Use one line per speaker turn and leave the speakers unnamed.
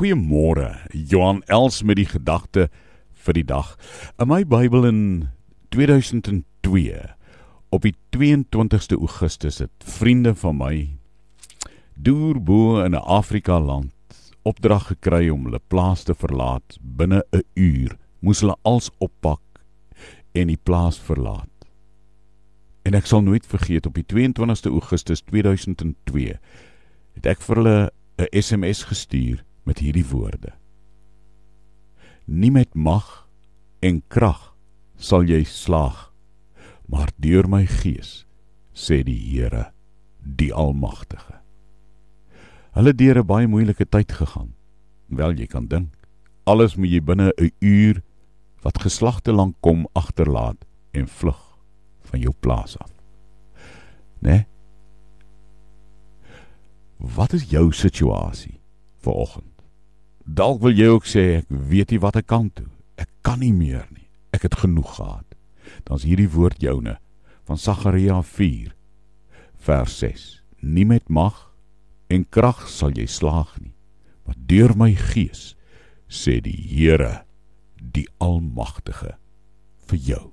Goeiemôre. Johan Els met die gedagte vir die dag. In my Bybel in 2002 op die 22ste Augustus het vriende van my deur bo in 'n Afrika land opdrag gekry om hulle plaas te verlaat binne 'n uur. Moes hulle als oppak en die plaas verlaat. En ek sal nooit vergeet op die 22ste Augustus 2002 het ek vir hulle 'n SMS gestuur met hierdie woorde: Nie met mag en krag sal jy slaag, maar deur my gees, sê die Here, die Almagtige. Hulle deur 'n baie moeilike tyd gegaan. Wel jy kan dink, alles moet jy binne 'n uur wat geslagte lank kom agterlaat en vlug van jou plaas af. Né? Nee? Wat is jou situasie vir oggend? Dalk wil jy ook sê ek weet nie wat ek kan doen. Ek kan nie meer nie. Ek het genoeg gehad. Dan's hierdie woord joune van Sagaria 4 vers 6. Nie met mag en krag sal jy slaag nie, maar deur my gees sê die Here, die Almagtige vir jou.